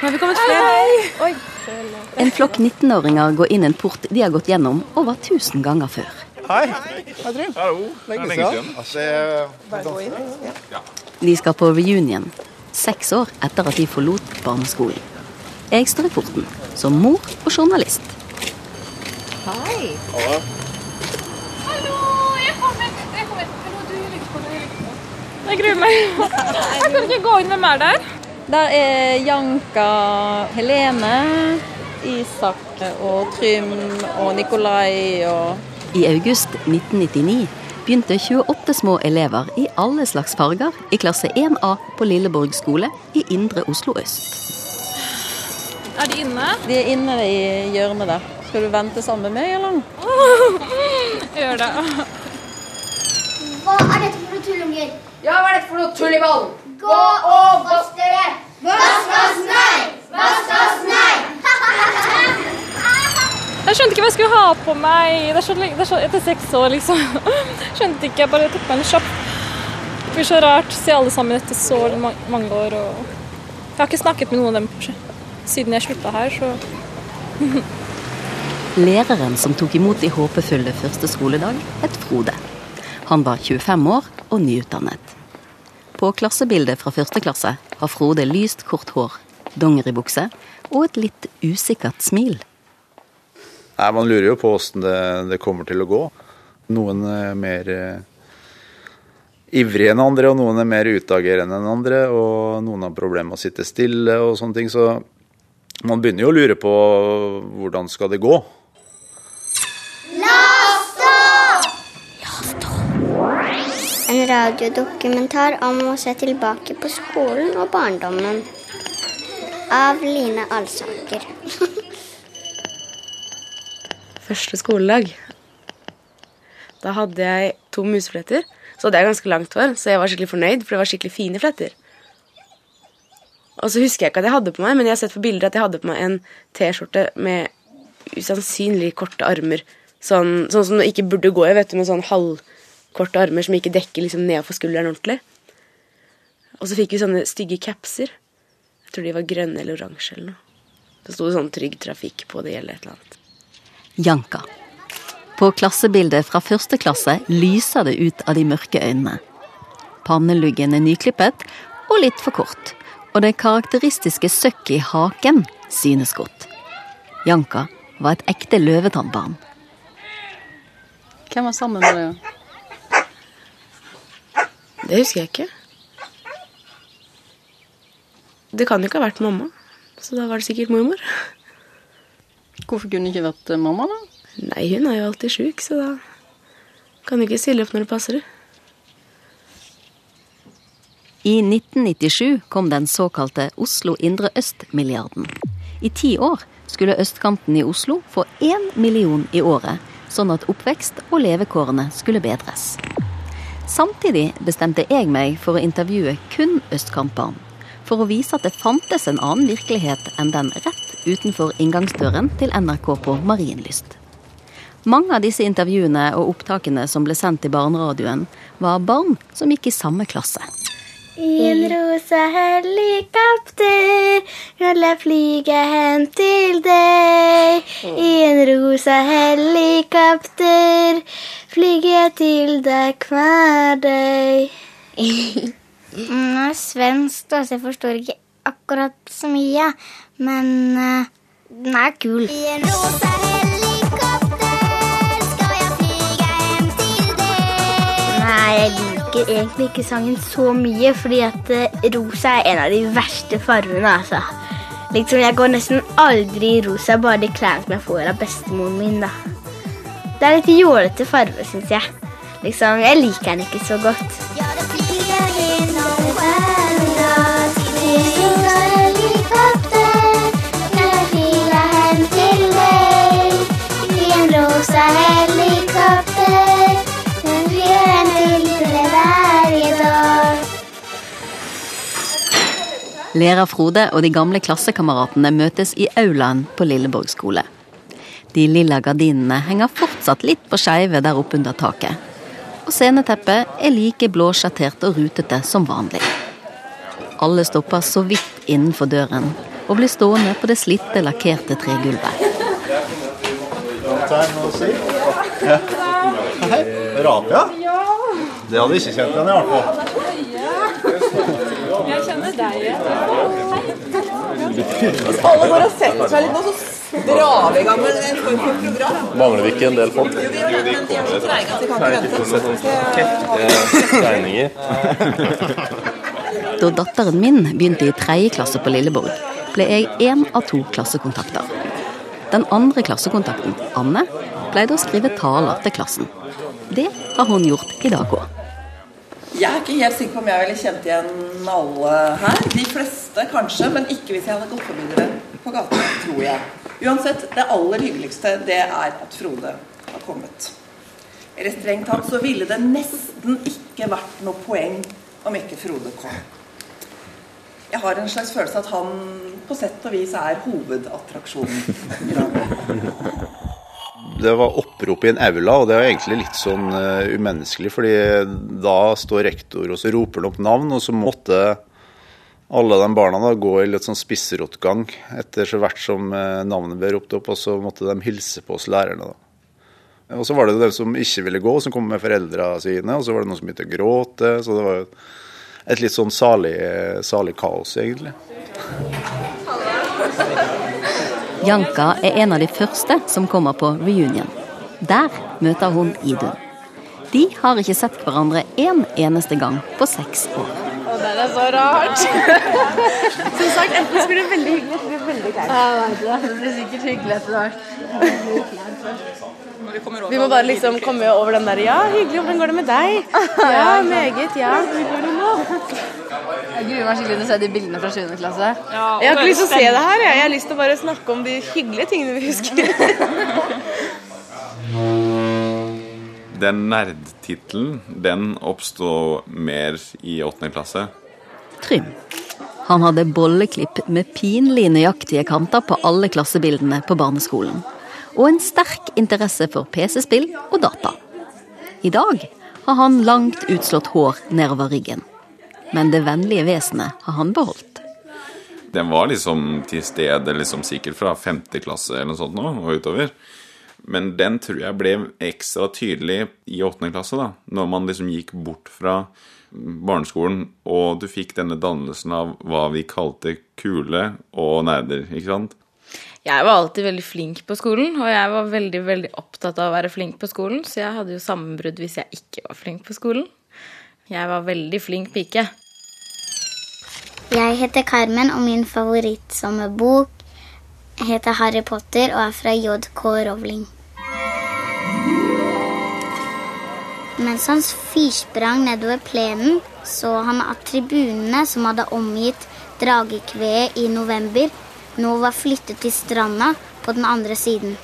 Har vi kommet? Oi. En flokk 19-åringer går inn en port de har gått gjennom over 1000 ganger før. Hei. Hei, Trym. Hallo. Lenge er siden. Altså, De skal på reunion, seks år etter at de forlot barneskolen. Jeg står i porten, som mor og journalist. Hei. Hallo, jeg kommer. Jeg kommer. Hallo, du er litt på. Jeg gruer meg. Jeg kan ikke gå inn. Hvem er der? Der er Janka, Helene, Isak og Trym og Nikolai og I august 1999 begynte 28 små elever i alle slags farger i klasse 1A på Lilleborg skole i indre Oslo øst. Er de inne? De er inne i hjørnet der. Skal du vente sammen med meg, eller? Gjør det. Hva er dette for noe tullunger? Ja, hva er dette for noe tull i ballen? Gå og vask dere! Vask oss, nei! Vask oss, nei! Jeg skjønte ikke hva jeg skulle ha på meg. Det er så, det er så, etter seks år, liksom. Skjønte ikke. Jeg bare tok meg en kjapp. Det blir så rart å se alle sammen etter så mange år. Og jeg har ikke snakket med noen av dem siden jeg slutta her, så Læreren som tok imot de håpefulle første skoledag, het Frode. Han var 25 år og nyutdannet. På klassebildet fra første klasse har Frode lyst, kort hår, dongeribukse og et litt usikkert smil. Nei, Man lurer jo på åssen det, det kommer til å gå. Noen er mer eh, ivrige enn andre, og noen er mer utagerende enn andre. Og noen har problemer med å sitte stille og sånne ting. Så man begynner jo å lure på hvordan skal det gå. En radiodokumentar om å se tilbake på skolen og barndommen. Av Line Alsaker. Første skoledag. Da hadde jeg to musefletter. Så hadde jeg ganske langt hår, så jeg var skikkelig fornøyd, for det var skikkelig fine fletter. Og så husker jeg ikke at jeg hadde på meg, men jeg har sett på bilder at jeg hadde på meg en T-skjorte med usannsynlig korte armer. Sånn, sånn som det ikke burde gå i, vet du, med sånn halvkorte armer som ikke dekker liksom nedenfor skulderen ordentlig. Og så fikk vi sånne stygge capser. Jeg tror de var grønne eller oransje eller noe. Så sto det sånn 'trygg trafikk' på det eller et eller annet. Janka. På klassebildet fra første klasse lyser det ut av de mørke øynene. Panneluggen er nyklippet og litt for kort, og det karakteristiske søkket i haken synes godt. Janka var et ekte løvetannbarn. Hvem var sammen med deg? Det husker jeg ikke. Det kan jo ikke ha vært mamma, så da var det sikkert mormor. Hvorfor kunne det ikke vært eh, mamma, da? Nei, hun er jo alltid sjuk, så da kan du ikke stille opp når det passer. I 1997 kom den såkalte Oslo Indre Øst-milliarden. I ti år skulle østkanten i Oslo få én million i året, sånn at oppvekst og levekårene skulle bedres. Samtidig bestemte jeg meg for å intervjue kun østkamperen. for å vise at det fantes en annen virkelighet enn den rett utenfor inngangsdøren til NRK på Marienlyst. Mange av disse intervjuene og opptakene som ble sendt til barneradioen, var barn som gikk i samme klasse. I en rosa helikopter vil jeg flyge hen til deg. I en rosa helikopter flyger jeg til deg hver dag. Den er svensk, da, så jeg forstår ikke akkurat så mye. Men uh, den er kul. I en rosa helikopter skal jeg flyge hjem til deg. Nei, liker egentlig ikke sangen så mye, fordi at eh, rosa er en av de verste fargene, altså. Liksom, Jeg går nesten aldri i rosa, bare de klærne som jeg får av bestemoren min, da. Det er litt jålete farge, syns jeg. Liksom, Jeg liker den ikke så godt. Ja, det flyger Lærer Frode og de gamle klassekameratene møtes i aulaen på Lilleborg skole. De lilla gardinene henger fortsatt litt på skeive der oppe under taket. Og sceneteppet er like blåsjattert og rutete som vanlig. Alle stopper så vidt innenfor døren og blir stående på det slitte, lakkerte tregulvet. Hei, ja? Det hadde ikke kjent igjen i hvert fall. Alle går og setter seg litt nå, så drar vi i gang med en form for program. Mangler vi ikke en del folk? Jo, de er så treige at de kan ikke vente. Regninger. Da datteren min begynte i tredje klasse på Lilleborg, ble jeg én av to klassekontakter. Den andre klassekontakten, Anne, pleide å skrive taler til klassen. Det har hun gjort i dag òg. Jeg er ikke helt sikker på om jeg ville kjent igjen alle her. De fleste kanskje, men ikke hvis jeg hadde gått forbi dere på gata, tror jeg. Uansett, det aller hyggeligste det er at Frode har kommet. Eller strengt tatt så ville det nesten ikke vært noe poeng om ikke Frode kom. Jeg har en slags følelse at han på sett og vis er hovedattraksjonen. Det var opprop i en aula, og det er egentlig litt sånn uh, umenneskelig. fordi da står rektor og så roper han opp navn, og så måtte alle de barna da gå i litt sånn spissrotgang etter så hvert som uh, navnet ble ropt opp, og så måtte de hilse på oss lærerne. da. Og så var det dem som ikke ville gå, som kom med foreldra sine, og så var det noen som begynte å gråte. Så det var jo et litt sånn salig, salig kaos, egentlig. Janka er en av de første som kommer på reunion. Der møter hun Idun. De har ikke sett hverandre en eneste gang på seks år. Å, det er så rart. Som sagt, enten så blir det veldig hyggelig, eller blir veldig kleint. Det. Det blir sikkert hyggelig etter hvert. Vi må bare liksom komme over den der Ja, hyggelig, hvordan går det med deg? Ja, meget, ja. Jeg gruer meg skikkelig til å se de bildene fra 7. klasse. Jeg har ikke lyst til å se det her, jeg. Jeg har lyst til å bare snakke om de hyggelige tingene vi husker. Den nerdtittelen, den oppsto mer i 8. klasse. Trym. Han hadde bolleklipp med pinlig nøyaktige kanter på alle klassebildene på barneskolen. Og en sterk interesse for PC-spill og data. I dag har han langt utslått hår nedover ryggen. Men det vennlige vesenet har han beholdt. Den var liksom til stede liksom sikkert fra femte klasse eller noe sånt nå, og utover. Men den tror jeg ble ekstra tydelig i åttende klasse, da. Når man liksom gikk bort fra barneskolen, og du fikk denne dannelsen av hva vi kalte kule og nerder, ikke sant? Jeg var alltid veldig flink på skolen, og jeg var veldig veldig opptatt av å være flink på skolen, så jeg hadde jo sammenbrudd hvis jeg ikke var flink på skolen. Jeg var veldig flink pike. Jeg heter Carmen, og min favorittsommerbok heter Harry Potter og er fra JK Rowling. Mens han fyrsprang nedover plenen, så han at tribunene som hadde omgitt dragekveet i november, nå var flyttet til stranda på den andre siden.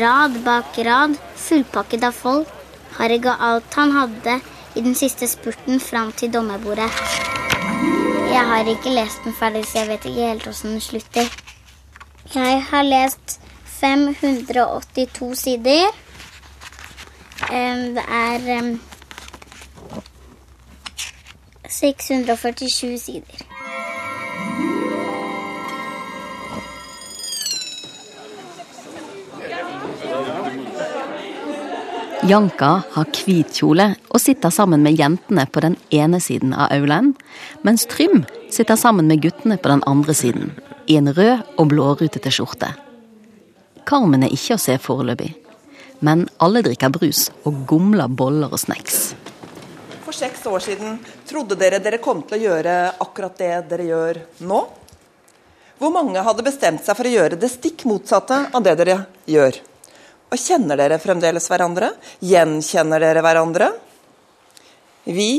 Rad bak rad, fullpakket av folk. Harry ga alt han hadde i den siste spurten fram til dommerbordet. Jeg har ikke lest den ferdig, så jeg vet ikke helt åssen den slutter. Jeg har lest 582 sider. Det er 647 sider. Janka har hvit kjole og sitter sammen med jentene på den ene siden av aulaen, mens Trym sitter sammen med guttene på den andre siden, i en rød og blårutete skjorte. Carmen er ikke å se foreløpig, men alle drikker brus og gomler boller og snacks. For seks år siden trodde dere dere kom til å gjøre akkurat det dere gjør nå? Hvor mange hadde bestemt seg for å gjøre det stikk motsatte av det dere gjør? Og kjenner dere fremdeles hverandre? Gjenkjenner dere hverandre? Vi,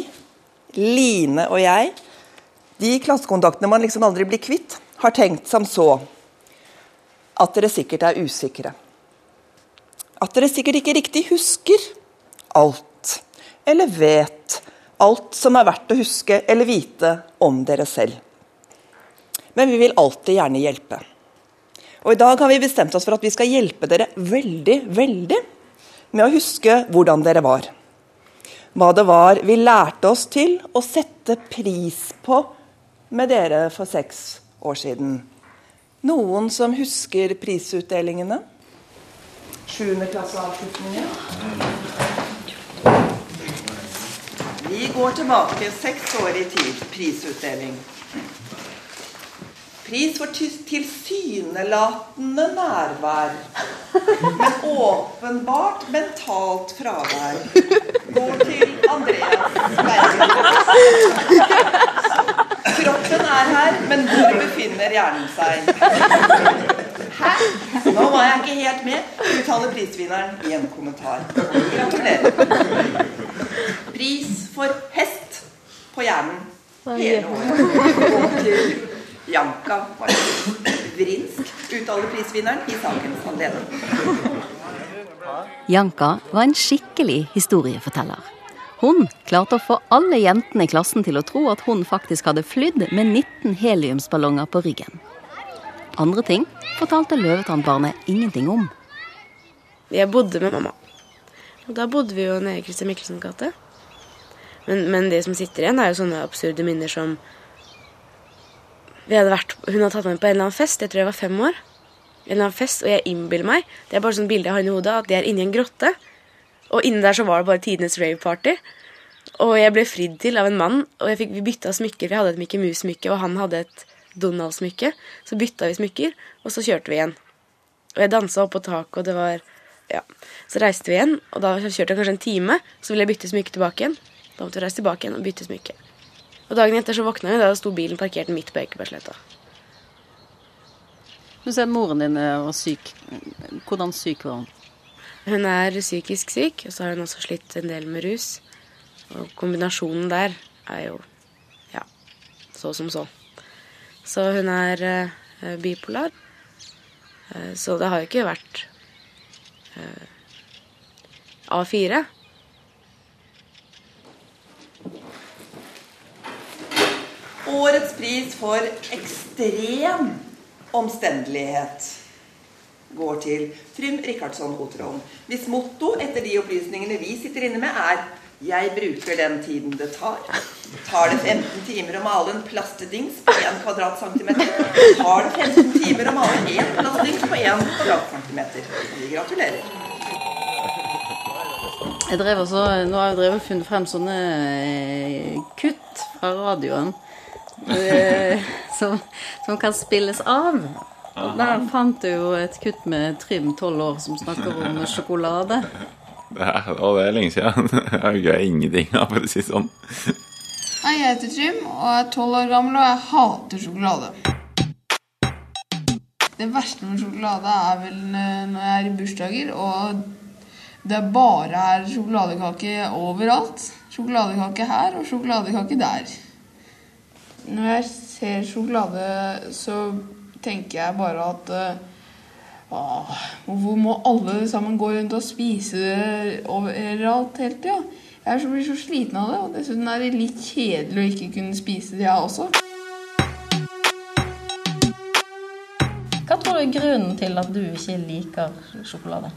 Line og jeg, de klassekontaktene man liksom aldri blir kvitt, har tenkt som så at dere sikkert er usikre. At dere sikkert ikke riktig husker alt, eller vet alt som er verdt å huske eller vite om dere selv. Men vi vil alltid gjerne hjelpe. Og I dag har vi bestemt oss for at vi skal hjelpe dere veldig, veldig med å huske hvordan dere var. Hva det var vi lærte oss til å sette pris på med dere for seks år siden. Noen som husker prisutdelingene? Sjuendeklasseavslutningen. Vi går tilbake seks år i tid. Prisutdeling. Pris for tilsynelatende nærvær, men åpenbart mentalt fravær. Går til Andreas Bergen. Kroppen er her, men hvor befinner hjernen seg? Hæ? Nå var jeg ikke helt med, uttaler prisvinneren i en kommentar. Gratulerer. Pris for hest på hjernen hele året. Janka Vrinsk, uttaler prisvinneren i sakens anledning. Janka var en skikkelig historieforteller. Hun klarte å få alle jentene i klassen til å tro at hun faktisk hadde flydd med 19 heliumsballonger på ryggen. Andre ting fortalte Løvetannbarnet ingenting om. Jeg bodde med mamma. Og da bodde vi jo nede i Christer Mikkelsen gate. Men, men, det som sitter igjen, er jo sånne absurde minner som hadde vært, Hun hadde tatt meg med på en eller annen fest, jeg tror jeg var fem år. En eller annen fest, Og jeg innbiller meg Det er bare sånn bilde jeg har inni hodet, at det er inni en grotte. Og inni der så var det bare tidenes rave-party. Og jeg ble fridd til av en mann, og fikk, vi bytta smykker. Vi hadde et Mickey Mouse-smykke, og han hadde et Donald-smykke. Så bytta vi smykker, og så kjørte vi igjen. Og jeg dansa oppå taket, og det var Ja. Så reiste vi igjen, og da kjørte jeg kanskje en time. Så ville jeg bytte smykke tilbake igjen. Da måtte vi reise tilbake igjen og bytte smykke. Og dagen etter så våkna vi, da sto bilen parkert midt på Ekebergsletta. Du ser moren din var syk. Hvordan syk var hun? Hun er psykisk syk, og så har hun også slitt en del med rus. Og kombinasjonen der er jo ja, så som så. Så hun er uh, bipolar. Uh, så det har jo ikke vært uh, A4. Årets pris for ekstrem omstendelighet går til Trym Rikardsson Otron, hvis motto etter de opplysningene vi sitter inne med, er 'Jeg bruker den tiden det tar'. Tar det 15 timer å male en plastedings på 1 kvadratcentimeter, tar det 15 timer å male én plastdings på 1 kvadratcentimeter. Vi gratulerer. Jeg drev også, nå har jeg drevet funnet frem sånne eh, kutt fra radioen som, som kan spilles av. Og der fant du jo et kutt med Trym, tolv år, som snakker om sjokolade. Det er, det er lenge siden. Jeg gjør ingenting av, for å si sånn. Hei, jeg heter Trym og er tolv år gammel, og jeg hater sjokolade. Det verste med sjokolade er vel når jeg er i bursdager, og det bare er sjokoladekake overalt. Sjokoladekake her og sjokoladekake der. Når jeg ser sjokolade, så tenker jeg bare at uh, Hvorfor må alle sammen gå rundt og spise det overalt hele tida? Jeg blir så sliten av det, og dessuten er det litt kjedelig å ikke kunne spise det, jeg også. Hva tror du er grunnen til at du ikke liker sjokolade?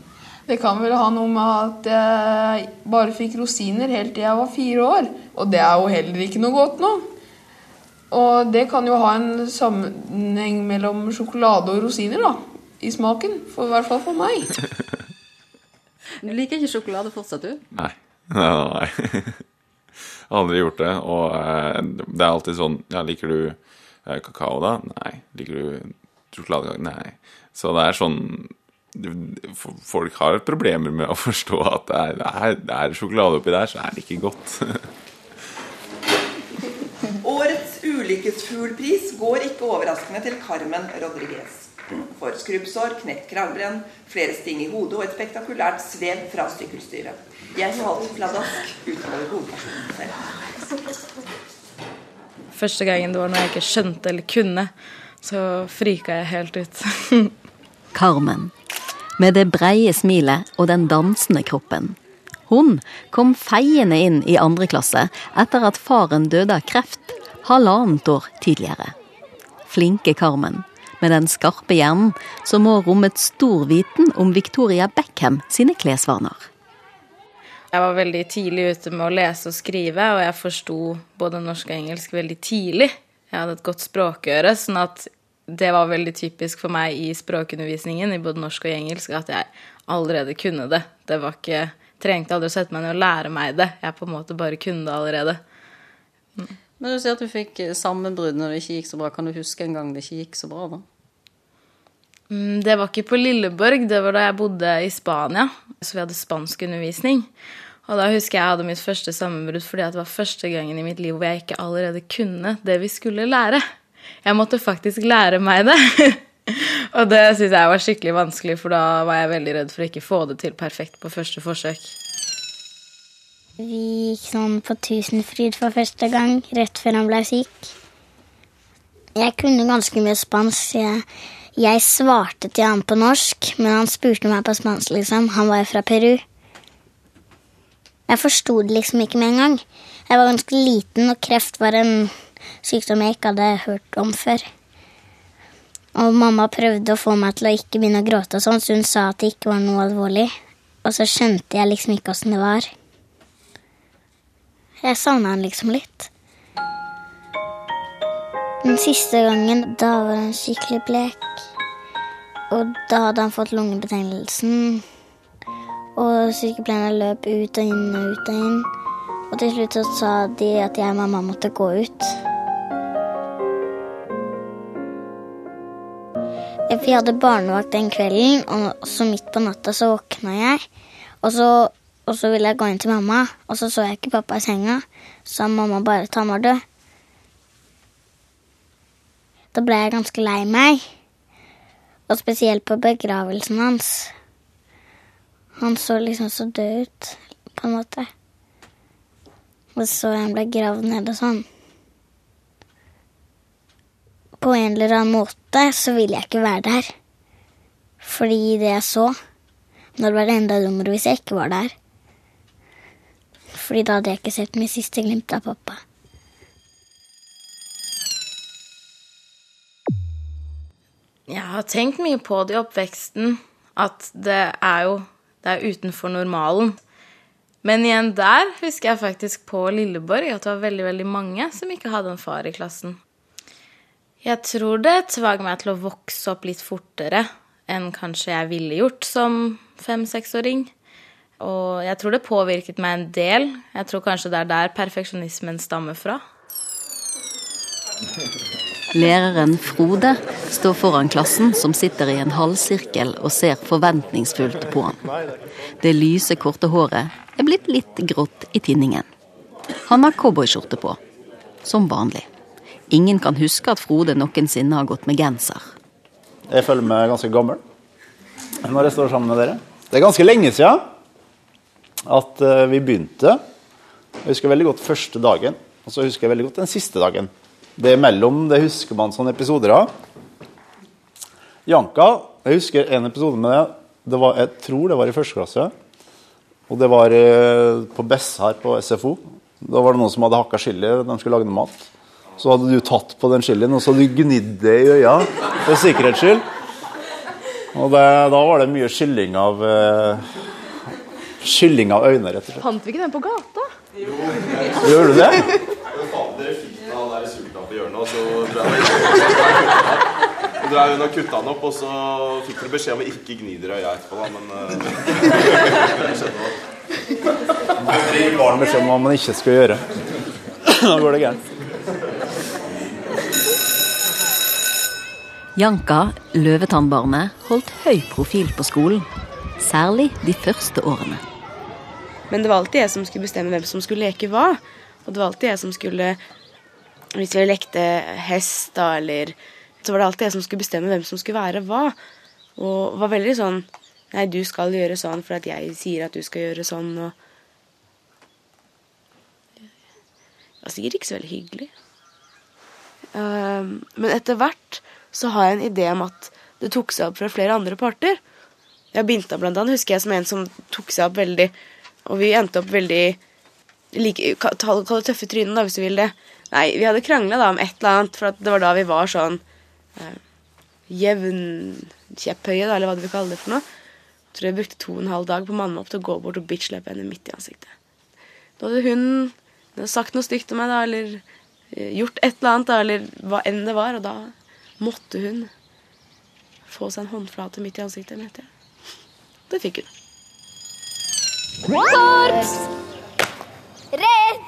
Det kan vel ha noe med at jeg bare fikk rosiner helt til jeg var fire år. Og det er jo heller ikke noe godt nå. Og det kan jo ha en sammenheng mellom sjokolade og rosiner, da. I smaken. For, I hvert fall for meg. Du liker ikke sjokolade fortsatt, du? Nei. Nei. Aldri gjort det. Og eh, det er alltid sånn Ja, liker du eh, kakao, da? Nei. Liker du sjokoladekake? Nei. Så det er sånn Folk har problemer med å forstå at det er, det er, det er sjokolade oppi der, så er det ikke godt. Årets ulykkesfuglpris går ikke overraskende til Carmen Rodriguez. For skrubbsår, knekt kravbrenn, flere sting i hodet og et spektakulært svev fra sykkelstyret. Jeg holdt pladask utover hovedpersonen selv. Første gangen det var noe jeg ikke skjønte eller kunne, så frika jeg helt ut. Carmen. Med det breie smilet og den dansende kroppen. Hun kom feiende inn i andre klasse etter at faren døde av kreft halvannet år tidligere. Flinke Carmen, med den skarpe hjernen som må rommet stor viten om Victoria Beckham sine klesvaner. Jeg var veldig tidlig ute med å lese og skrive, og jeg forsto både norsk og engelsk veldig tidlig. jeg hadde et godt språkøre, sånn at det var veldig typisk for meg i språkundervisningen i både norsk og engelsk at jeg allerede kunne det. Det var ikke Trengte aldri å sette meg ned og lære meg det. Jeg på en måte bare kunne det allerede. Men du sier at du fikk sammenbrudd når det ikke gikk så bra. Kan du huske en gang det ikke gikk så bra, da? Mm, Det var ikke på Lilleborg, det var da jeg bodde i Spania. Så vi hadde spanskundervisning. Og da husker jeg jeg hadde mitt første sammenbrudd fordi det var første gangen i mitt liv hvor jeg ikke allerede kunne det vi skulle lære. Jeg måtte faktisk lære meg det. Og det syns jeg var skikkelig vanskelig, for da var jeg veldig redd for å ikke få det til perfekt på første forsøk. Vi gikk sånn på Tusenfryd for første gang, rett før han ble syk. Jeg kunne ganske mye spansk. Jeg, jeg svarte til han på norsk, men han spurte meg på spansk, liksom. Han var jo fra Peru. Jeg forsto det liksom ikke med en gang. Jeg var ganske liten, og kreft var en sykdom jeg ikke hadde hørt om før. Og mamma prøvde å få meg til å ikke begynne å gråte, og sånn, så hun sa at det ikke var noe alvorlig. Og så skjønte jeg liksom ikke åssen det var. Jeg savna han liksom litt. Den siste gangen, da var han skikkelig blek. Og da hadde han fått lungebetennelsen. Og sykepleierne løp ut og inn og ut og inn. Og til slutt så sa de at jeg og mamma måtte gå ut. Vi hadde barnevakt den kvelden, og så midt på natta så våkna jeg. Og så, og så ville jeg gå inn til mamma, og så så jeg ikke pappa i senga. Så sa mamma bare at var død. Da ble jeg ganske lei meg. Og spesielt på begravelsen hans. Han så liksom så død ut, på en måte. Og så han ble gravd ned og sånn. På en eller annen måte så ville jeg ikke være der. Fordi det jeg så da var det enda dummere hvis jeg ikke var der. Fordi da hadde jeg ikke sett mitt siste glimt av pappa. Jeg har tenkt mye på det i oppveksten, at det er jo det er utenfor normalen. Men igjen der husker jeg faktisk på Lilleborg at det var veldig veldig mange som ikke hadde en far i klassen. Jeg tror det tvang meg til å vokse opp litt fortere enn kanskje jeg ville gjort som fem-seksåring. Og jeg tror det påvirket meg en del. Jeg tror kanskje det er der perfeksjonismen stammer fra. Læreren Frode står foran klassen, som sitter i en halvsirkel og ser forventningsfullt på han. Det lyse, korte håret er blitt litt grått i tinningen. Han har cowboyskjorte på, som vanlig. Ingen kan huske at Frode noensinne har gått med genser. Jeg føler meg ganske gammel når jeg står sammen med dere. Det er ganske lenge siden at eh, vi begynte. Jeg husker veldig godt første dagen, og så husker jeg veldig godt den siste dagen. Det imellom det husker man sånne episoder av. Janka, jeg husker en episode med det. det var, jeg tror det var i første klasse. Og det var eh, på Bessar på SFO. Da var det noen som hadde hakka chili. De skulle lage noe mat. Så hadde du tatt på den chilien og så hadde du gnidd det i øya for sikkerhets skyld. Og det, da var det mye skylling av uh, Skylling av øyne, rett og slett. Fant vi ikke den på gata? Jo. Gjør du det? Dere fikk den der sulta på hjørnet, og så drev hun og kutta den opp, og så fikk dere beskjed om å ikke gni dere i øya etterpå, da, men uh, gir barn beskjed om hva man ikke skal gjøre. Da går det gærent. Janka, løvetannbarnet, holdt høy profil på skolen. Særlig de første årene. Men det var alltid jeg som skulle bestemme hvem som skulle leke hva. Og det var alltid jeg som skulle Hvis vi lekte hest, da, eller Så var det alltid jeg som skulle bestemme hvem som skulle være hva. Og var veldig sånn Nei, du skal gjøre sånn for at jeg sier at du skal gjøre sånn, og Det var sikkert ikke så veldig hyggelig. Um, men etter hvert så har jeg en idé om at det tok seg opp fra flere andre parter. Ja, Binta blant annet husker jeg som en som tok seg opp veldig Og vi endte opp veldig like, Kall det tøffe trynet, da, hvis du vil det. Nei, vi hadde krangla om et eller annet, for det var da vi var sånn eh, jevnkjepphøye, da, eller hva du vil kalle det for noe. Jeg tror jeg brukte to og en halv dag på meg opp til å gå bort og bitchlappe henne midt i ansiktet. Da hadde hun sagt noe stygt om meg, da, eller eh, gjort et eller annet, da, eller hva enn det var. Og da måtte hun få seg en håndflate midt i ansiktet, mente jeg. Det fikk hun. Korps! Rett!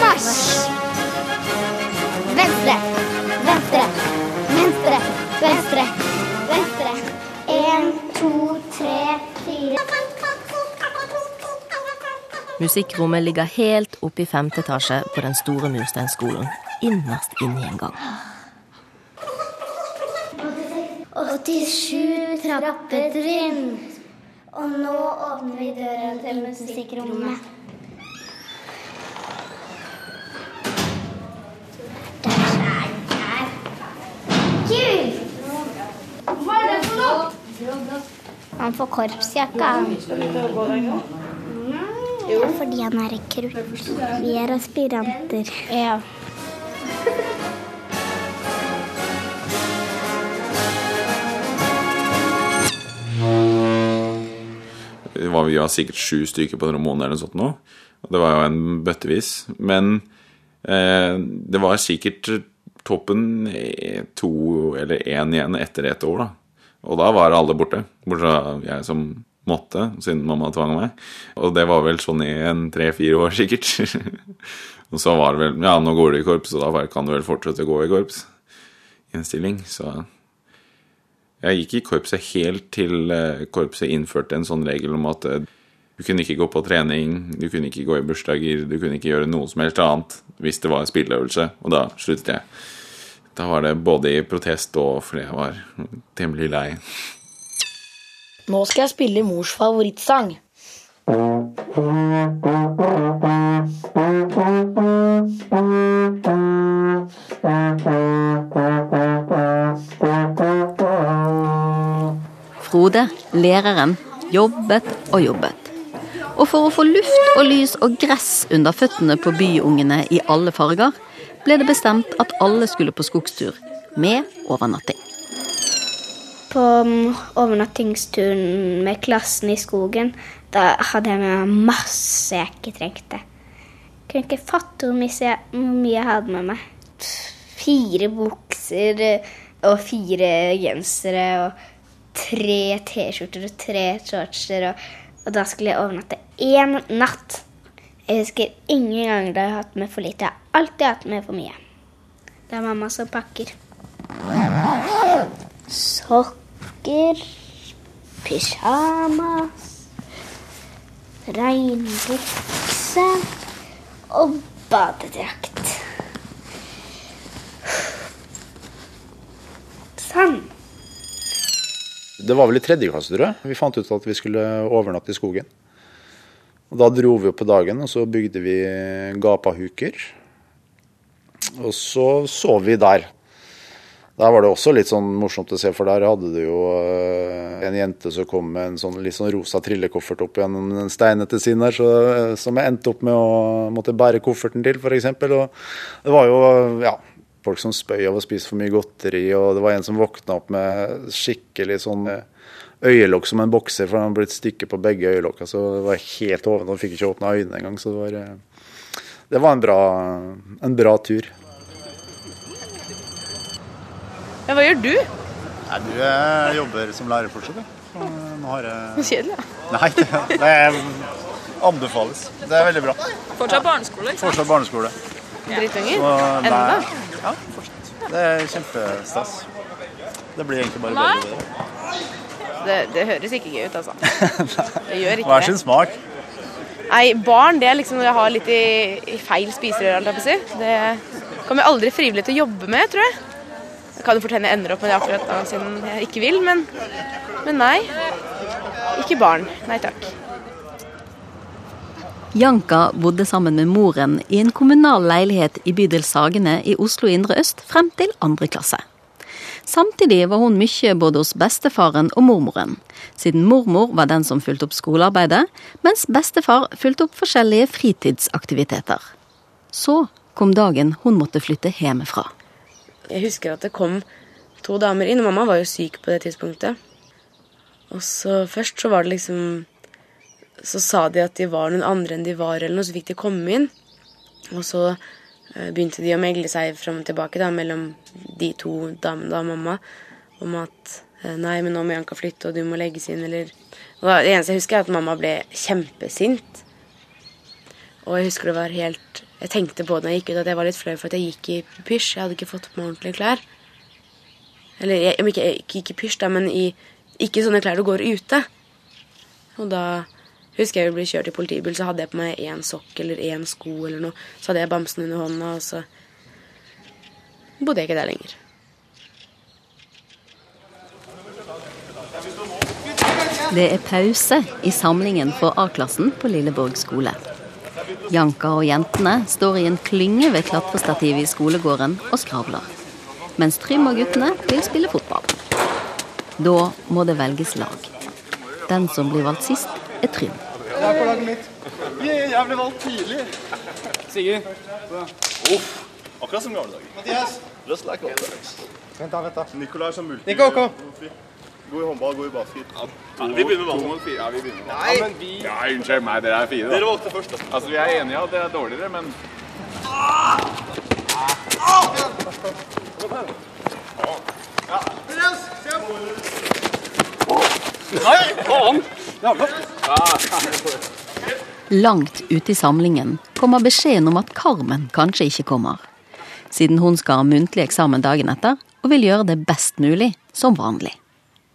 Marsj! Venstre! Venstre! Venstre! Venstre! Venstre! En, to, tre, fire Musikkrommet ligger helt oppe i femte etasje på den store mursteinskolen, innerst inne i en gang. 87 trappetrinn. Og nå åpner vi døren til musikkrommet. Kult! Hva er det for noe? Han får korpsjakke. Fordi han er rekrutt. Vi er aspiranter. Ja. var, vi var sikkert sju stykker på måneden eller noe sånt nå. Og det var jo en bøttevis. Men eh, det var sikkert toppen eh, to eller én igjen etter et år, da. Og da var alle borte. Bortsett fra jeg som måtte, siden mamma tvang meg. Og det var vel sånn i en tre-fire år, sikkert. og så var det vel Ja, nå går du i korps, og da kan du vel fortsette å gå i korps. I. Så jeg gikk i korpset helt til eh, korpset innførte en sånn regel om at eh, du kunne ikke gå på trening, du kunne ikke gå i bursdager, du kunne ikke gjøre noe som helst annet hvis det var spilleøvelse, og da sluttet jeg. Da var det både i protest og fordi jeg var temmelig lei. Nå skal jeg spille mors favorittsang. Frode, læreren, jobbet og jobbet. Og for å få luft og lys og gress under føttene på byungene i alle farger, ble det bestemt at alle skulle på skogstur, med overnatting. På um, overnattingsturen med klassen i skogen, da hadde jeg med meg masse jeg ikke trengte. Jeg Kunne ikke fatte hvor mye jeg, hadde med meg. Fire bukser eh, og fire gensere og tre T-skjorter og tre shortser. Og, og da skulle jeg overnatte én natt. Jeg husker ingen ganger da jeg har hatt med for lite. Jeg har alltid hatt med for mye. Det er mamma som pakker. Sokker, pysjamas, regnbukse og badedrakt. Sånn. Det var vel i tredje klasse, tror jeg. Vi fant ut at vi skulle overnatte i skogen. Og Da dro vi opp på dagen, og så bygde vi gapahuker. Og så sov vi der. Der var det også litt sånn morsomt å se, for der hadde du jo eh, en jente som kom med en sånn litt sånn rosa trillekoffert opp gjennom den steinete siden der, så, som jeg endte opp med å måtte bære kofferten til, f.eks. Og det var jo ja, folk som spøy av å spise for mye godteri, og det var en som våkna opp med skikkelig sånn eh, øyelokk som en bokser, for han hadde blitt stykket på begge øyelokka. Så det var helt oven, han fikk ikke åpna øynene engang. Så det var, eh, det var en, bra, en bra tur. Ja, hva gjør du? Nei, du jeg jobber som lærer fortsatt, jeg. Nå har jeg Kjedelig, ja. Nei, det, det anbefales. Det er veldig bra. Fortsatt barneskole, ikke sant? Fortsatt barneskole. Drittunger? Enda? Ja, fortsatt. Det er kjempestas. Det blir egentlig bare bedre. og bedre. Det, det høres ikke gøy ut, altså. Det gjør ikke det. Hver sin smak. Nei, barn det er liksom når jeg har litt i, i feil spiserør, holdt jeg på å si. Det kommer jeg aldri frivillig til å jobbe med, tror jeg. Jeg kan jo fortelle jeg ender opp med det akkurat da, siden jeg ikke vil, men, men nei. Ikke barn. Nei takk. Janka bodde sammen med moren i en kommunal leilighet i bydel Sagene i Oslo indre øst frem til andre klasse. Samtidig var hun mye både hos bestefaren og mormoren, siden mormor var den som fulgte opp skolearbeidet, mens bestefar fulgte opp forskjellige fritidsaktiviteter. Så kom dagen hun måtte flytte hjemmefra. Jeg husker at det kom to damer inn, og mamma var jo syk på det tidspunktet. Og så først så var det liksom Så sa de at de var noen andre enn de var, eller noe, så fikk de komme inn. Og så eh, begynte de å megle seg fram og tilbake da, mellom de to damene da, mamma, om at eh, nei, men nå må Janka flytte, og du må legges inn, eller og Det eneste jeg husker, er at mamma ble kjempesint. Og jeg husker det var helt Jeg tenkte på det når jeg gikk ut, at jeg var litt flau for at jeg gikk i pysj. Jeg hadde ikke fått på meg ordentlige klær. Eller jeg, ikke, ikke, ikke pysj, da, men i ikke sånne klær du går ute. Og da husker jeg vi ble kjørt i politibil, så hadde jeg på meg én sokk eller én sko eller noe. Så hadde jeg bamsen under hånda, og så bodde jeg ikke der lenger. Det er pause i samlingen for A-klassen på Lilleborg skole. Janka og jentene står i en klynge ved klatrestativet i skolegården og skravler. Mens Trym og guttene vil spille fotball. Da må det velges lag. Den som blir valgt sist, er Trym. Jeg er på laget mitt. Yeah, jeg ble valgt tidlig. Sigurd. Uff. Akkurat som gamle dager. Mathias. Just like old days. Vent da, vent da. Nikolai som multi. Nico, kom. God i håndball, god i basket. Ja, vi begynner med mot fire. Ja, vi begynner med Nei. Ja, men vi... Ja, unnskyld meg, dere er fine. Da. Dere valgte først, da. Altså, vi er enige at dere er dårligere, men Nei, faen! Langt ute i samlingen kommer beskjeden om at Carmen kanskje ikke kommer. Siden hun skal ha muntlig eksamen dagen etter, og vil gjøre det best mulig som vanlig.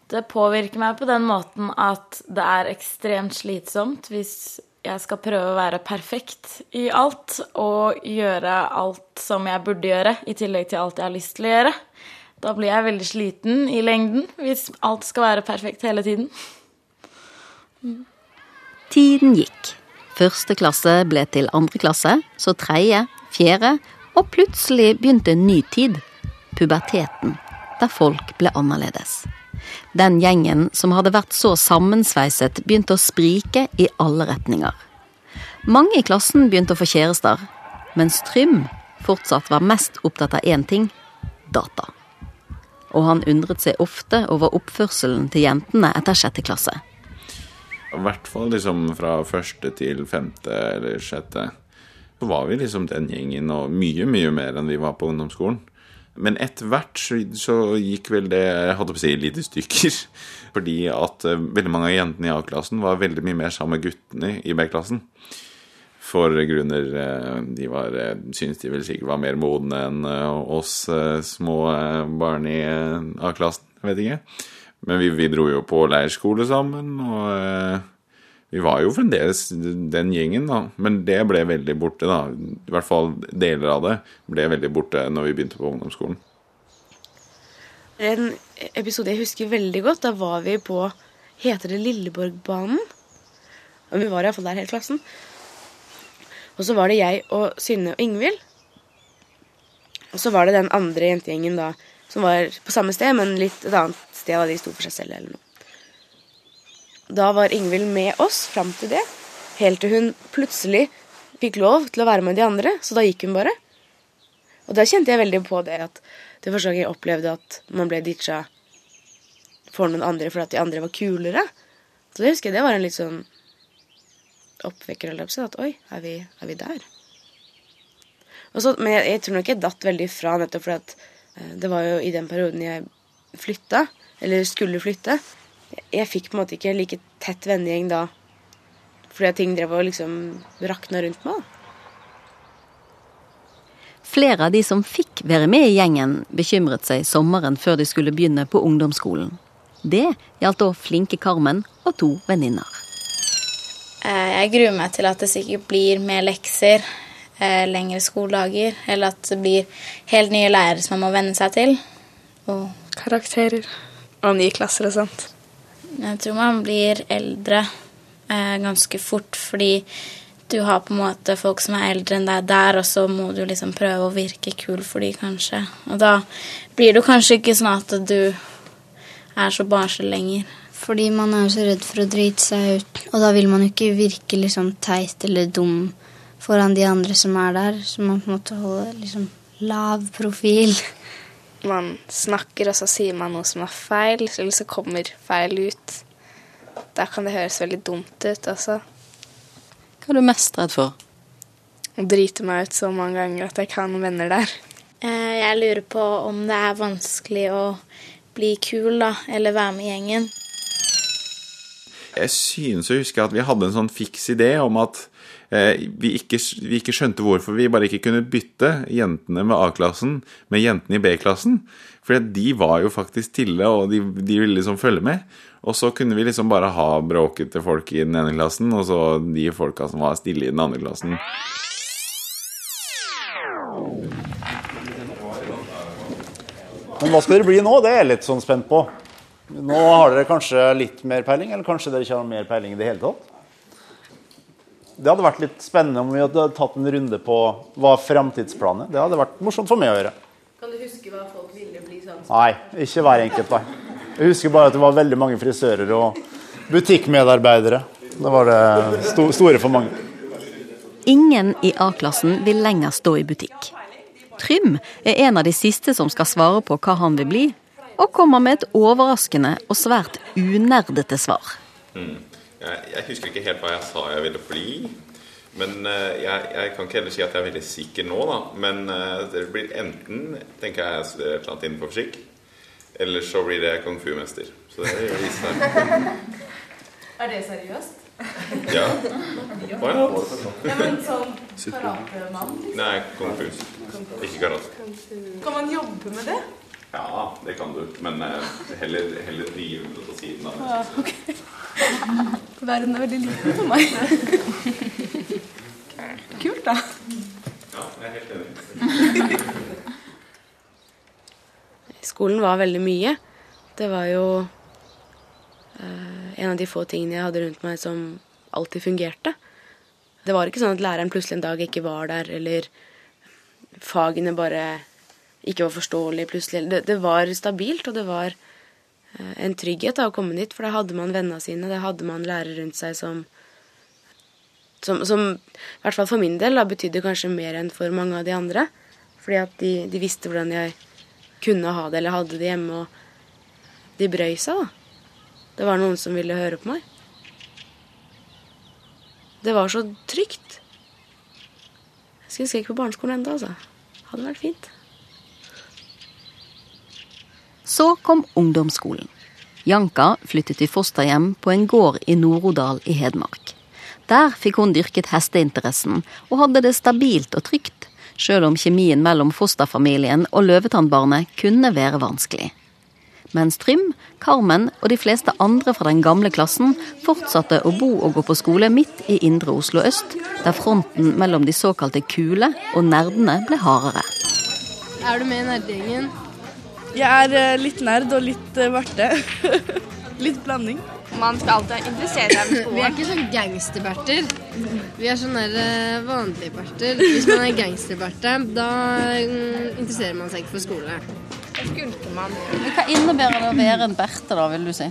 Det påvirker meg på den måten at det er ekstremt slitsomt hvis jeg skal prøve å være perfekt i alt og gjøre alt som jeg burde gjøre, i tillegg til alt jeg har lyst til å gjøre. Da blir jeg veldig sliten i lengden hvis alt skal være perfekt hele tiden. Tiden gikk. Første klasse ble til andre klasse, så tredje, fjerde, og plutselig begynte en ny tid. Puberteten, der folk ble annerledes. Den gjengen som hadde vært så sammensveiset, begynte å sprike i alle retninger. Mange i klassen begynte å få kjærester, mens Trym fortsatt var mest opptatt av én ting data. Og han undret seg ofte over oppførselen til jentene etter sjette klasse. I hvert fall liksom fra første til femte eller sjette. Så var vi liksom den gjengen, og mye, mye mer enn vi var på ungdomsskolen. Men etter hvert så, gikk vel det jeg hadde på å si, litt i stykker. Fordi at uh, veldig mange av jentene i A-klassen var veldig mye mer sammen med guttene i B-klassen. For grunner uh, de var uh, syntes de vel sikkert var mer modne enn oss små barn i A-klassen. Vet ikke. Men vi, vi, dro jo på leirskole sammen, og vi var jo fremdeles den gjengen, da. Men det ble veldig borte, da. I hvert fall deler av det ble veldig borte når vi begynte på ungdomsskolen. En episode jeg husker veldig godt, da var vi på Heter det Lilleborgbanen? Vi var iallfall der hele klassen. Og så var det jeg og Synne og Ingvild. Og så var det den andre jentegjengen da, som var på samme sted, men litt et annet sted. Da de sto for seg selv eller noe. Da var Ingvild med oss fram til det, helt til hun plutselig fikk lov til å være med de andre, så da gikk hun bare. Og da kjente jeg veldig på det at det første gang jeg opplevde at man ble ditcha for noen andre fordi at de andre var kulere. Så det husker jeg det var en litt sånn oppvekker, at oi, er vi, er vi der? Så, men jeg, jeg, tror nok jeg datt veldig fra nettopp fordi at eh, det var jo i den perioden jeg flytta, eller skulle flytte, jeg fikk på en måte ikke like tett vennegjeng da. Fordi ting drev og liksom rakna rundt meg. Flere av de som fikk være med i gjengen, bekymret seg sommeren før de skulle begynne på ungdomsskolen. Det gjaldt òg flinke Carmen og to venninner. Eh, jeg gruer meg til at det sikkert blir mer lekser, eh, lengre skoledager, eller at det blir helt nye lærere som man må venne seg til. Og karakterer og nye klasser og sånt. Jeg tror man blir eldre eh, ganske fort fordi du har på en måte folk som er eldre enn deg der, og så må du liksom prøve å virke kul for dem, kanskje. Og da blir det kanskje ikke sånn at du er så barnslig lenger. Fordi man er jo så redd for å drite seg ut, og da vil man jo ikke virke liksom teit eller dum foran de andre som er der, så man på en måte holder liksom lav profil man snakker, og så sier man noe som er feil, eller så kommer feil ut. Da kan det høres veldig dumt ut også. Hva er du mest redd for? Å drite meg ut så mange ganger at jeg ikke har noen venner der. Eh, Jeg lurer på om det er vanskelig å bli kul, da, eller være med i gjengen. Jeg synes å huske at vi hadde en sånn fiks idé om at eh, vi, ikke, vi ikke skjønte hvorfor vi bare ikke kunne bytte jentene med A-klassen med jentene i B-klassen. For de var jo faktisk stille, og de, de ville liksom følge med. Og så kunne vi liksom bare ha bråkete folk i den ene klassen, og så de folka som var stille i den andre klassen. Men hva skal dere bli nå? Det er jeg litt sånn spent på. Nå har dere kanskje litt mer peiling, eller kanskje dere ikke har mer peiling i det hele tatt? Det hadde vært litt spennende om vi hadde tatt en runde på hva framtidsplanen er. Det hadde vært morsomt for meg å gjøre. Kan du huske hva folk ville bli sånn? Nei, ikke hver enkelt, nei. Jeg husker bare at det var veldig mange frisører og butikkmedarbeidere. Det var det sto store for mange. Ingen i A-klassen vil lenger stå i butikk. Trym er en av de siste som skal svare på hva han vil bli, og kommer med et overraskende og svært unerdete svar. Mm. Jeg, jeg husker ikke helt hva jeg sa jeg ville bli. Men eh, jeg, jeg kan ikke heller si at jeg er veldig sikker nå, da. Men eh, det blir enten tenker jeg jeg studerer et eller annet innenfor fysikk, eller så blir det kung fu-mester. Så det vil vise seg. Er det seriøst? Ja. Hva ja? Ja, men sånn karatemann? liksom. Nei, kung fu. Ikke karate. Kan man jobbe med det? Ja, det kan du. Men eh, heller, heller drive med det på siden av. Ja, okay. Verden er veldig liten for meg. Kult, da. Ja, jeg er helt enig. Skolen var veldig mye. Det var jo eh, en av de få tingene jeg hadde rundt meg som alltid fungerte. Det var ikke sånn at læreren plutselig en dag ikke var der, eller fagene bare ikke var forståelig plutselig. Det, det var stabilt, og det var eh, en trygghet da, å komme dit, for da hadde man vennene sine, det hadde man lærere rundt seg som som, som i hvert fall for min del da, betydde kanskje mer enn for mange av de andre. Fordi at de, de visste hvordan jeg kunne ha det, eller hadde det hjemme, og de brøy seg, da. Det var noen som ville høre på meg. Det var så trygt. Jeg skulle gikk på barneskolen ennå, altså. Hadde vært fint. Så kom ungdomsskolen. Janka flyttet i fosterhjem på en gård i Nord-Odal i Hedmark. Der fikk hun dyrket hesteinteressen, og hadde det stabilt og trygt, sjøl om kjemien mellom fosterfamilien og løvetannbarnet kunne være vanskelig. Mens Trym, Carmen og de fleste andre fra den gamle klassen fortsatte å bo og gå på skole midt i indre Oslo øst, der fronten mellom de såkalte kule og nerdene ble hardere. Er du med i nerdegjengen? Jeg er eh, litt nerd og litt berte. litt blanding. Man skal alltid interessere seg for skolen. Vi er ikke sånn gangsterberter. Vi er sånn der, eh, vanlige berter. Hvis man er gangsterberte, da mm, interesserer man seg ikke for skole. Hva innebærer det å være en berte, da, vil du si?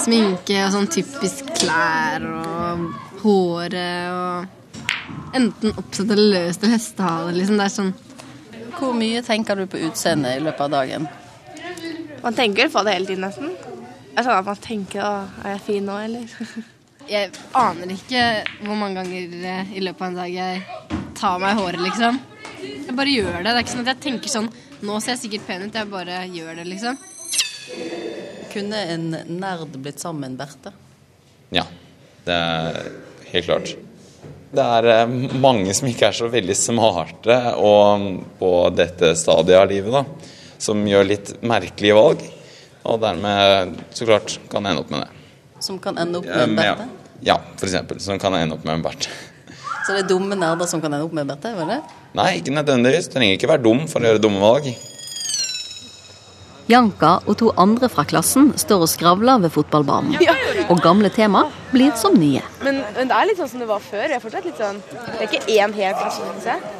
Sminke og sånn typisk klær og håret og Enten oppsatt eller løst og hestehale, liksom. Det er sånn Hvor mye tenker du på utseendet i løpet av dagen? Man tenker på det hele tiden, nesten. Det er sånn at man tenker å, er jeg fin nå, eller? Jeg aner ikke hvor mange ganger eh, i løpet av en dag jeg tar meg i håret, liksom. Jeg bare gjør det. Det er ikke sånn at jeg tenker sånn Nå ser jeg sikkert pen ut. Jeg bare gjør det, liksom. Kunne en nerd blitt sammen med en berte? Ja, det er helt klart. Det er eh, mange som ikke er så veldig smarte og på dette stadiet av livet, da, som gjør litt merkelige valg. Og dermed så klart kan ende opp med det. Som kan ende opp med en Ja, berte? ja for eksempel. Som kan ende opp med en bert. Så det er dumme nerder som kan ende opp med en berte? var det? Nei, ikke nødvendigvis. Du trenger ikke være dum for å gjøre dumme valg. Janka og to andre fra klassen står og skravler ved fotballbanen. Og gamle tema blir som nye. Men, men det er litt sånn som det var før. Jeg er fortsatt litt sånn Det er ikke én hel klasse, synes jeg.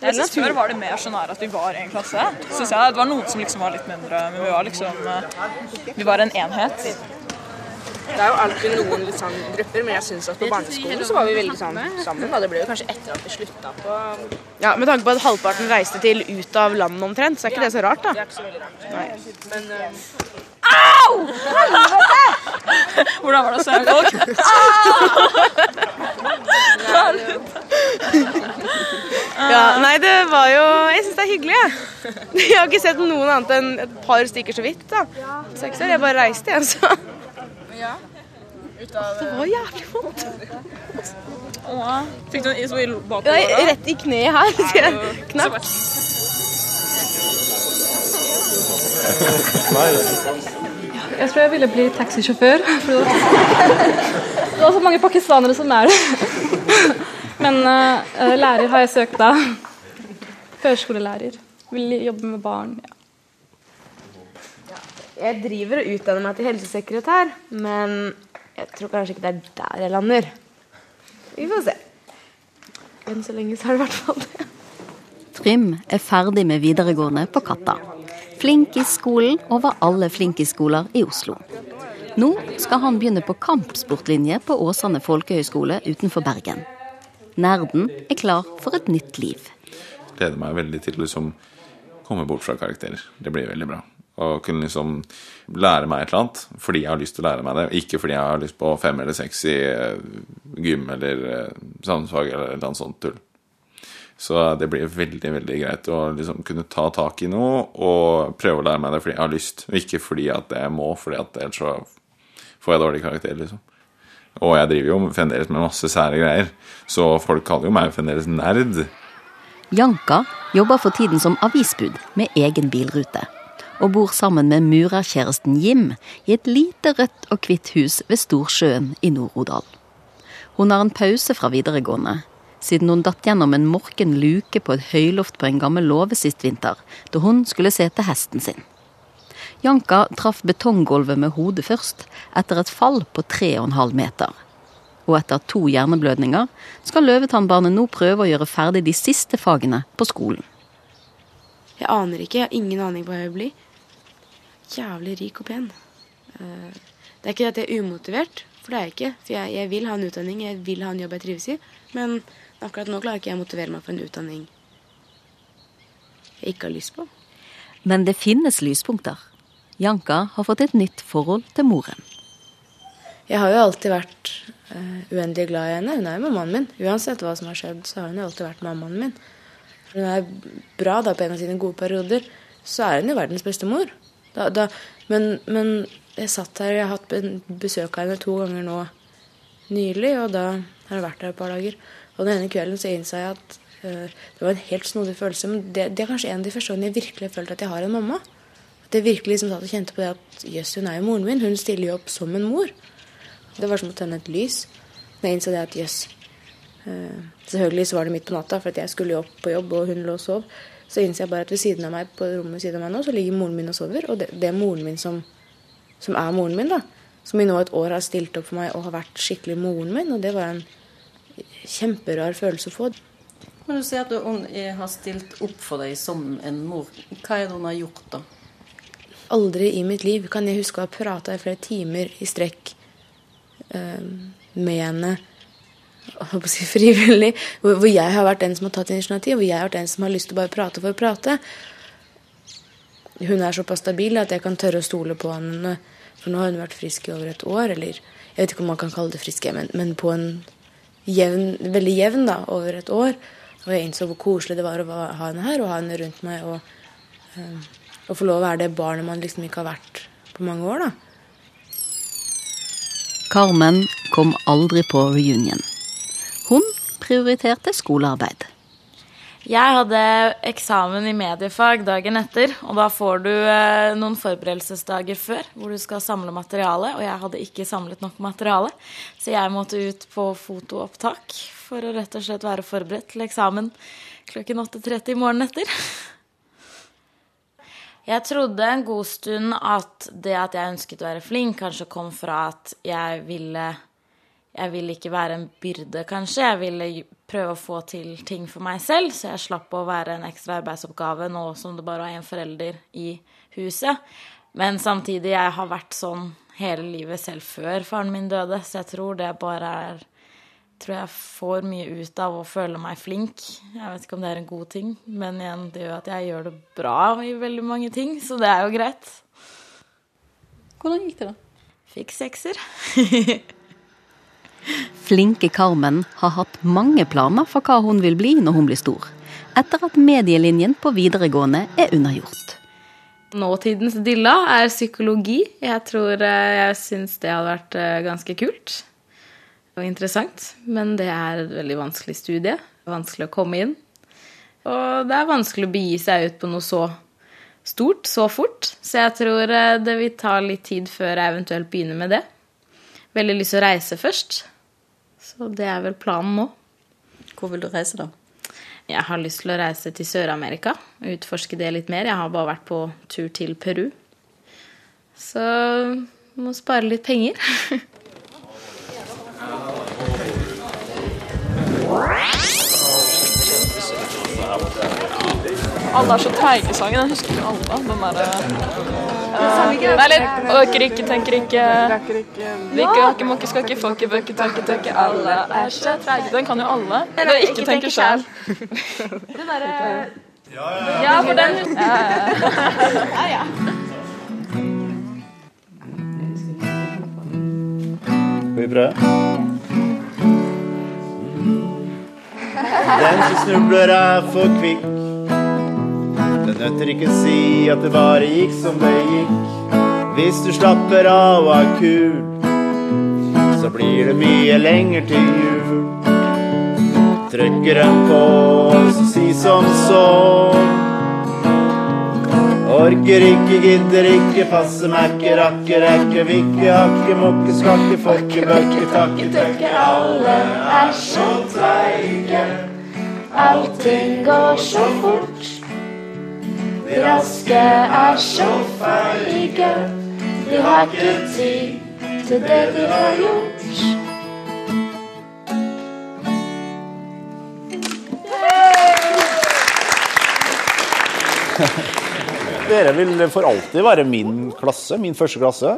Det Jeg synes Før var det mer sånn her at vi var en klasse. Synes jeg Det var noen som liksom var litt mindre, men vi var liksom eh, Vi var en enhet. Det er jo alltid noen litt sånn grupper, men jeg syns at på barneskolen så var vi veldig sånn sammen. Da. Det ble jo kanskje etter at vi slutta på Ja, Med tanke på at halvparten reiste til ut av landet omtrent, så er ikke det så rart, da. Det er ikke så veldig rart. Nei. Men uh... Au! Helvete! Hvordan var det å se folk? Ja, nei, det var jo Jeg syns det er hyggelig, jeg. Jeg har ikke sett noen annet enn et par stykker så vidt. da. Seks år. Jeg bare reiste, jeg, så. Det var jævlig vondt. Fikk du en is i bakover? Da? rett i kneet her. Så jeg. Jeg tror jeg ville bli taxisjåfør. Det er så mange pakistanere som er det. Men uh, lærer har jeg søkt da. Førskolelærer. Vil jobbe med barn. Ja. Jeg driver og utdanner meg til helsesekretær, men jeg tror kanskje ikke det er der jeg lander. Vi får se. Enn så lenge så er det i hvert fall det. Trym er ferdig med videregående på Katta. Flinkis-skolen over alle flinkis-skoler i Oslo. Nå skal han begynne på kampsportlinje på Åsane folkehøgskole utenfor Bergen. Nerden er klar for et nytt liv. gleder meg veldig til å liksom komme bort fra karakterer. Det blir veldig bra. Og kunne liksom lære meg et eller annet fordi jeg har lyst til å lære meg det, ikke fordi jeg har lyst på fem eller seks i eh, gym eller eh, samfunnsfag eller et eller annet sånt tull. Så det blir veldig veldig greit å liksom kunne ta tak i noe og prøve å lære meg det fordi jeg har lyst, og ikke fordi at jeg må, at ellers så får jeg dårlig karakter, liksom. Og jeg driver jo fremdeles med masse sære greier, så folk kaller jo meg fremdeles nerd. Janka jobber for tiden som avisbud med egen bilrute. Og bor sammen med murerkjæresten Jim i et lite rødt og hvitt hus ved Storsjøen i Nord-Odal. Hun har en pause fra videregående, siden hun datt gjennom en morken luke på et høyloft på en gammel låve sist vinter, da hun skulle se til hesten sin. Janka traff betonggulvet med hodet først, etter et fall på 3,5 meter. Og etter to hjerneblødninger skal Løvetannbarnet nå prøve å gjøre ferdig de siste fagene på skolen. Jeg aner ikke. Jeg har ingen aning på hva jeg vil bli. Jævlig rik og pen. Eh, Det er ikke at jeg er umotivert, for det er jeg ikke. For jeg, jeg vil ha en utdanning, jeg vil ha en jobb jeg trives i. Men akkurat nå klarer ikke jeg å motivere meg for en utdanning jeg ikke har lyst på. Men det finnes lyspunkter. Janka har fått et nytt forhold til moren. Jeg har jo alltid vært uh, uendelig glad i henne. Hun er jo mammaen min. Uansett hva som har skjedd, så har hun jo alltid vært mammaen min. Når hun er bra da på en av sine gode perioder. Så er hun jo verdens beste mor. Da, da, men, men jeg satt her, jeg har hatt besøk av henne to ganger nå nylig, og da har jeg vært her et par dager. Og den ene kvelden så innså jeg at uh, det var en helt snodig følelse. Men det, det er kanskje en av de første gangene jeg virkelig har følt at jeg har en mamma. At jeg virkelig liksom satt og kjente på det at jøss, hun er jo moren min. Hun stiller jo opp som en mor. Det var som å tenne et lys. Men jeg innså det at jøss Uh, Selvfølgelig så var det midt på natta, for jeg skulle jo opp på jobb, og hun lå og sov. Så innser jeg bare at ved siden av meg på rommet siden av meg nå, så ligger moren min og sover. Og det, det er moren min som, som er moren min, da. Som i nå et år har stilt opp for meg og har vært skikkelig moren min. Og det var en kjemperar følelse å få. Men du sier at hun har stilt opp for deg som en mor. Hva er det hun har gjort, da? Aldri i mitt liv kan jeg huske å ha prata i flere timer i strekk eh, med henne frivillig, hvor jeg har vært den som har tatt initiativ, hvor jeg har vært den som har lyst til å bare prate for å prate. Hun er såpass stabil at jeg kan tørre å stole på henne. For nå har hun vært frisk i over et år, eller jeg vet ikke om man kan kalle det frisk, men, men på en jevn, veldig jevn da, over et år. Og jeg innså hvor koselig det var å ha henne her og ha henne rundt meg. og eh, og få lov å være det barnet man liksom ikke har vært på mange år, da. Carmen kom aldri på reunion. Hun prioriterte skolearbeid. Jeg hadde eksamen i mediefag dagen etter, og da får du eh, noen forberedelsesdager før hvor du skal samle materiale, og jeg hadde ikke samlet nok materiale, så jeg måtte ut på fotoopptak for å rett og slett være forberedt til eksamen klokken 8.30 i morgenen etter. Jeg trodde en god stund at det at jeg ønsket å være flink, kanskje kom fra at jeg ville Jeg ville ikke være en byrde, kanskje. Jeg ville prøve å få til ting for meg selv, så jeg slapp å være en ekstra arbeidsoppgave nå som det bare var én forelder i huset. Men samtidig, jeg har vært sånn hele livet selv før faren min døde, så jeg tror det bare er tror jeg får mye ut av å føle meg flink. Jeg vet ikke om det er en god ting, men igjen, det gjør at jeg gjør det bra i veldig mange ting, så det er jo greit. Hvordan gikk det, da? Fikk sekser. Flinke Carmen har hatt mange planer for hva hun vil bli når hun blir stor, etter at medielinjen på videregående er unnagjort. Nåtidens dilla er psykologi. Jeg tror eh, jeg syns det hadde vært eh, ganske kult og interessant. Men det er et veldig vanskelig studie. Vanskelig å komme inn. Og det er vanskelig å begi seg ut på noe så stort så fort. Så jeg tror eh, det vil ta litt tid før jeg eventuelt begynner med det. Veldig lyst til å reise først. Så det er vel planen nå. Hvor vil du reise, da? Jeg har lyst til å reise til Sør-Amerika. Utforske det litt mer. Jeg har bare vært på tur til Peru. Så må spare litt penger. Alle er så treige i sangen. Jeg husker ikke alle. Den derre uh, Nei, litt Åker ikke, tenker ikke Måke, hakke, skal ikke, fokke, bøker, tøkke, tøkke. Alle er så treige. Den kan jo alle. Det er ikke tenker sjæl. Den derre Ja, for den Ja, ja. Skal vi prøve? Den som snubler er for kvikk. Det nøtter ikke å si at det bare gikk som det gikk. Hvis du slapper av og er kul, så blir det mye lenger til jul. Trykker en på, så si som så. Orker ikke, gidder ikke, passe merke, rakke, rekke, vikke, hakke, mokke, skakke, fokke, bøkke, takke, tøkke. Alle er så treige. Allting går så fort. De raske er så feige. De har ikke tid til det de har gjort. Dere vil for alltid være min klasse, min første klasse.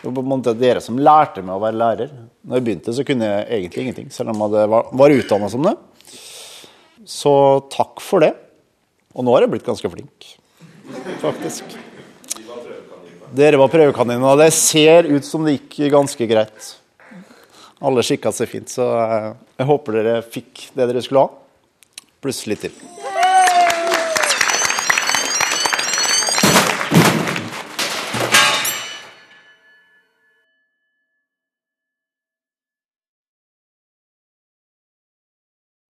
Det var på en måte dere som lærte meg å være lærer. Når jeg begynte, så kunne jeg egentlig ingenting, selv om jeg var, utdanna som det. Så takk for det. Og nå har jeg blitt ganske flink, faktisk. Dere var prøvekaniner, det ser ut som det gikk ganske greit. Alle skikka seg fint, så jeg håper dere fikk det dere skulle ha, pluss litt til.